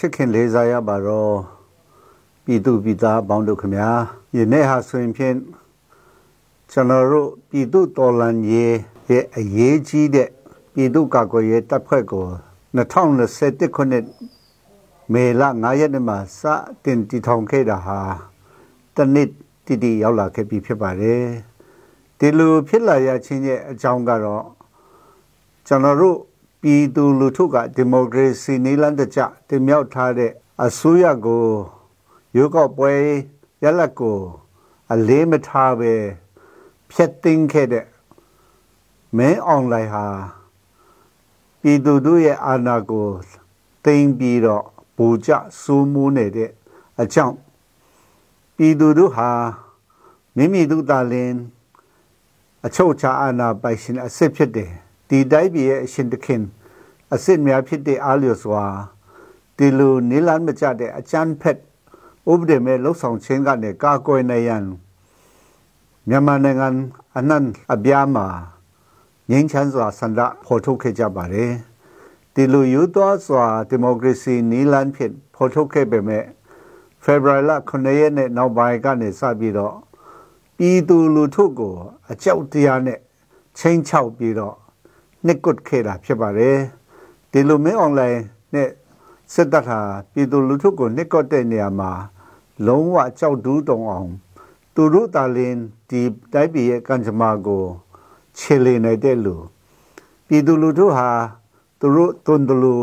ချစ်ခင်လေးစားရပါတော့ပြည်သူပြည်သားပေါင်းတို့ခင်ဗျာယနေ့ဟာဆိုရင်ဖြင့်ကျွန်တော်တို့ပြည်သူတော်လှန်ရေးရဲ့အရေးကြီးတဲ့ပြည်သူ့ကာကွယ်ရေးတပ်ဖွဲ့ကို2021ခုနှစ်မေလ9ရက်နေ့မှာစတင်တည်ထောင်ခဲ့တာဟာတနစ်တည်တည်ရောက်လာခဲ့ပြီဖြစ်ပါတယ်ဒီလိုဖြစ်လာရခြင်းရဲ့အကြောင်းကတော့ကျွန်တော်တို့ ပြည်သူလူထုကဒီမိုကရေစီနည်းလမ်းတကျတင်မြှောက်ထားတဲ့အစိုးရကိုရွေးကောက်ပွဲရလဒ်ကိုအလေးမထားပဲဖျက်သိမ်းခဲ့တဲ့မင်းအွန်လိုင်းဟာပြည်သူတို့ရဲ့အာဏာကိုသိမ်းပြီးတော့ဘူကျစိုးမိုးနေတဲ့အကြောင်းပြည်သူတို့ဟာမိမိတို့သာလင်အချုပ်ချာအာဏာပိုင်ရှင်အစ်စ်ဖြစ်တယ် ဒီတိုင်းပြည်ရဲ့အရှင်တခင်အစ်စ်များဖြစ်တဲ့အားလျော်စွာဒီလိုနေလန်းမကြတဲ့အချမ်းဖက်ဥပဒေမဲ့လှုပ်ဆောင်ခြင်းကနေကာကွယ်နေရန်မြန်မာနိုင်ငံအနှံ့အပြားမှာငြိမ်းချမ်းစွာဆန္ဒဖော်ထုတ်ခဲ့ကြပါတယ်ဒီလိုယူသောစွာဒီမိုကရေစီနီလန်းဖြစ်ဖော်ထုတ်ခဲ့ပေမဲ့ဖေဖော်ဝါရီလ9ရက်နေ့နောက်ပိုင်းကနေစပြီးတော့ပြည်သူလူထုကိုအကြောက်တရားနဲ့ချင်းချောက်ပြီးတော့ နှစ်ကွတ်ခဲ့တာဖြစ်ပါတယ်ဒီလိုမင်းအွန်လိုင်းနဲ့စစ်တပ်ဟာပြည်သူလူထုကိုနှစ်ကွတ်တဲ့နေရာမှာလုံးဝကြောက်တူးတုံအောင်သူတို့တာလင်ဒီတိုက်ပြည်ရဲ့ကံကြမ္မာကိုခြေလေနေတဲ့လူပြည်သူလူထုဟာသူတို့တွန်တလူ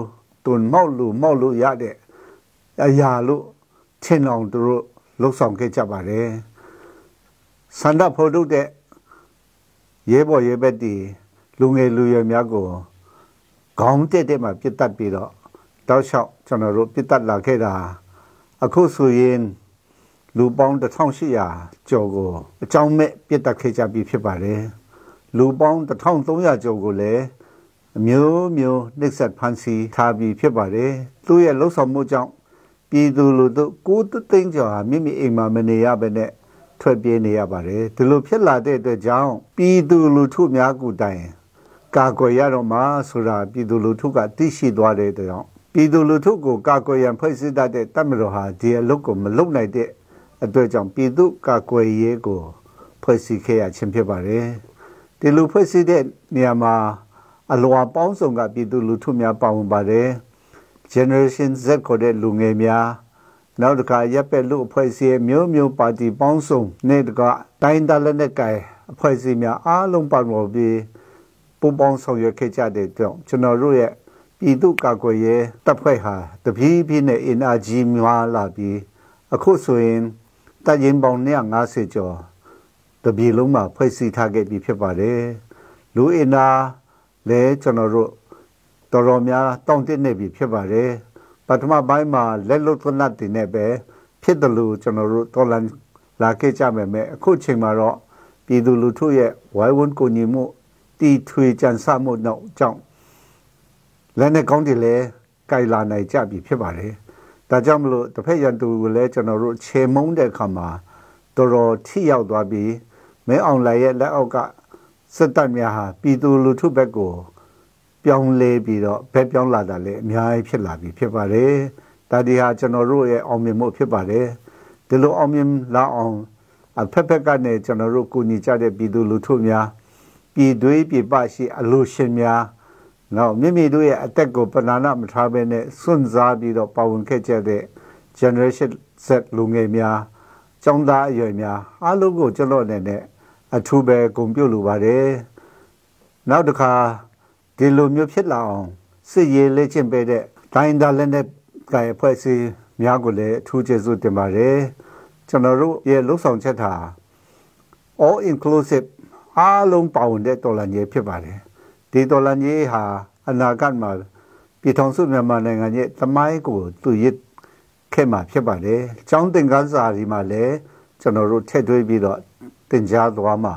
တွန်မောက်လူမောက်လူရတဲ့အရာလို့ထင်အောင်သူတို့လှုပ်ဆောင်ခဲ့ကြပါတယ်စန္ဒဖို့တို့တဲ့ရဲဘော်ရဲဘက်တီ လူငယ်လူရွယ်များကိုခေါင်းတက်တက်မှပြစ်တတ်ပြီးတော့တောက်လျှောက်ကျွန်တော်တို့ပြစ်တတ်လာခဲ့တာအခုဆိုရင်လူပေါင်း1800ကျော်ကိုအကြောင်းမဲ့ပြစ်တက်ခဲ့ကြပြီဖြစ်ပါတယ်လူပေါင်း1300ကျော်ကိုလည်းအမျိုးမျိုးနှိပ်စက်ဖန်ဆီးထားပြီးဖြစ်ပါတယ်သူ့ရဲ့လှုပ်ဆောင်မှုကြောင့်ပြည်သူလူထုကိုးသိန်းကျော်ဟာမိမိအိမ်မှာမနေရဘဲနဲ့ထွက်ပြေးနေရပါတယ်ဒီလိုဖြစ်လာတဲ့အတွက်ကြောင့်ပြည်သူလူထုများကူတိုင် ကာကွယ်ရတော့မှဆိုတာပြည်သူလူထုကသိရှိသွားတဲ့အတွက်ကြောင့်ပြည်သူလူထုကိုကာကွယ်ရန်ဖွဲ့စည်းတတ်တဲ့တပ်မတော်ဟာဒီအလုပ်ကိုမလုပ်နိုင်တဲ့အတွက်ကြောင့်ပြည်သူကာကွယ်ရေးကိုဖွဲ့စည်းခဲ့ရခြင်းဖြစ်ပါတယ်ဒီလိုဖွဲ့စည်းတဲ့နေရာမှာအလွာပေါင်းစုံကပြည်သူလူထုများပါဝင်ပါတယ် generation Z ခေါ်တဲ့လူငယ်များနောက်တစ်ခါရပ်ပက်လူအဖွဲ့အစည်းမျိုးမျိုးပါတီပေါင်းစုံနဲ့တကတိုင်းဒါလက်နဲ့ကိုင်အဖွဲ့အစည်းများအားလုံးပါဝင်ပြီး ပူပေါင်းဆောင်ရွက်ခဲ့ကြတဲ့ကြောင့်ကျွန်တော်တို့ရဲ့ပြည်သူ့ကာကွယ်ရေးတပ်ဖွဲ့ဟာတပြေးပြေးနဲ့အင်အားကြီးများလာပြီးအခုဆိုရင်တပ်ရင်းပေါင်း150ကျော်တပြည်လုံးမှာဖွဲ့စည်းထားခဲ့ပြီးဖြစ်ပါတယ်လူအင်အားလည်းကျွန်တော်တို့တော်တော်များတောင့်တနေပြီဖြစ်ပါတယ်ပထမပိုင်းမှာလက်လွတ်သနတ်တင်နေပဲဖြစ်တယ်လို့ကျွန်တော်တို့တော်လန်လာခဲ့ကြမယ်မဲ့အခုချိန်မှာတော့ပြည်သူလူထုရဲ့ဝိုင်းဝန်းကူညီမှု တီထွေကြံစမှုနောက်ကြောင့်လက်နဲ့ကောင်းတယ်လဲကြိုက်လာနိုင်ကြပြီဖြစ်ပါတယ်ဒါကြောင့်မလို့တစ်ဖက်ရန်သူကိုလည်းကျွန်တော်တို့ခြေမုံတဲ့အခါမှာတော်တော်ထိရောက်သွားပြီးမဲအောင်လိုက်ရဲ့လက်အောက်ကစစ်တပ်များဟာပြည်သူလူထုဘက်ကိုပြောင်းလဲပြီးတော့ဘက်ပြောင်းလာတာလည်းအများကြီးဖြစ်လာပြီဖြစ်ပါတယ်။ဒါဒီဟာကျွန်တော်တို့ရဲ့အောင်မြင်မှုဖြစ်ပါတယ်။ဒီလိုအောင်မြင်လာအောင်အဖက်ဖက်ကနေကျွန်တော်တို့ကူညီကြတဲ့ပြည်သူလူထုများ ပြည်သွေးပြည်ပရှိအလို့ရှင်များနောက်မိမိတို့ရဲ့အသက်ကိုပဏာနာမထားဘဲနဲ့စွန့်စားပြီးတော့ပါဝင်ခဲ့ကြတဲ့ generation Z လူငယ်များចောင်းသားအရွယ်များအားလုံးကိုကျွန်တော်အနေနဲ့အထူးပဲဂုဏ်ပြုလိုပါတယ်နောက်တစ်ခါဒီလိုမျိုးဖြစ်လာအောင်စစ်ရေးလေ့ကျင့်ပေးတဲ့ဒိုင်းဒါလက်နဲ့ကဲဖွဲ့စည်းများကိုလည်းအထူးကျေးဇူးတင်ပါတယ်ကျွန်တော်တို့ရဲ့လှုပ်ဆောင်ချက်တာ all inclusive အားလုံးပါဝင်တဲ့တော်လှန်ရေးဖြစ်ပါတယ်ဒီတော်လှန်ရေးဟာအနာဂတ်မှာပြည်ထောင်စုမြန်မာနိုင်ငံရဲ့သမိုင်းကိုသူရစ်ခဲ့မှာဖြစ်ပါတယ်။ကျောင်းသင်ခန်းစာဒီမှာလည်းကျွန်တော်တို့ထည့်သွင်းပြီးတော့သင်ကြားသွားမှာ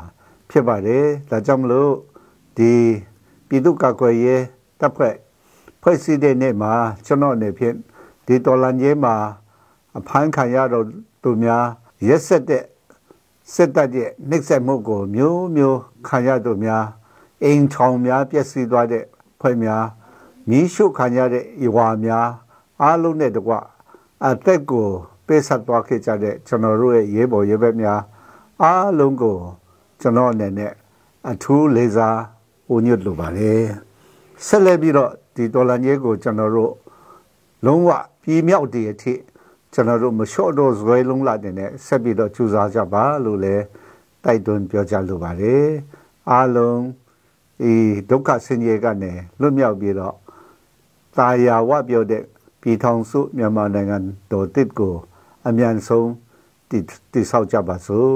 ဖြစ်ပါတယ်။ဒါကြောင့်မလို့ဒီပြည်သူ့ကာကွယ်ရေးတပ်ဖွဲ့ဖွဲ့စည်းတဲ့နေ့မှာကျွန်တော်အနေဖြင့်ဒီတော်လန်ရေးမှာအဖမ်းခံရတော့သူများရက်ဆက်တဲ့ စစ်တပ်ရဲ့နှိပ်စက်မှုကိုမျိုးမျိုးခံရသူများအိမ်ထောင်များပျက်စီးသွားတဲ့ဖွဲ့များမီးရှို့ခံရတဲ့ဤဝါများအားလုံးနဲ့တကွအသက်ကိုပေးဆက်သွားခဲ့ကြတဲ့ကျွန်တော်တို့ရဲ့ရဲဘော်ရဲဘက်များအားလုံးကိုကျွန်တော်အနေနဲ့အထူးလေးစားဦးညွတ်လိုပါတယ်ဆက်လက်ပြီးတော့ဒီဒေါ်လာကြီးကိုကျွန်တော်တို့လုံးဝပြည်မြောက်တည်အထိ ကျွန်တော်တို့မလျှော့တော့ဇွဲလုံးလာတဲ့နဲ့ဆက်ပြီးတော့ကြိုးစားကြပါလို့လည်းတိုက်တွန်းပြောကြားလိုပါတယ်အားလုံးဒီဒုက္ခဆင်းရဲကနေလွတ်မြောက်ပြီးတော့တာယာဝပြောတဲ့ပြည်ထောင်စုမြန်မာနိုင်ငံတော်တစ်ကို အမြန်ဆုံးတည်တည်ဆောက်ကြပါစို့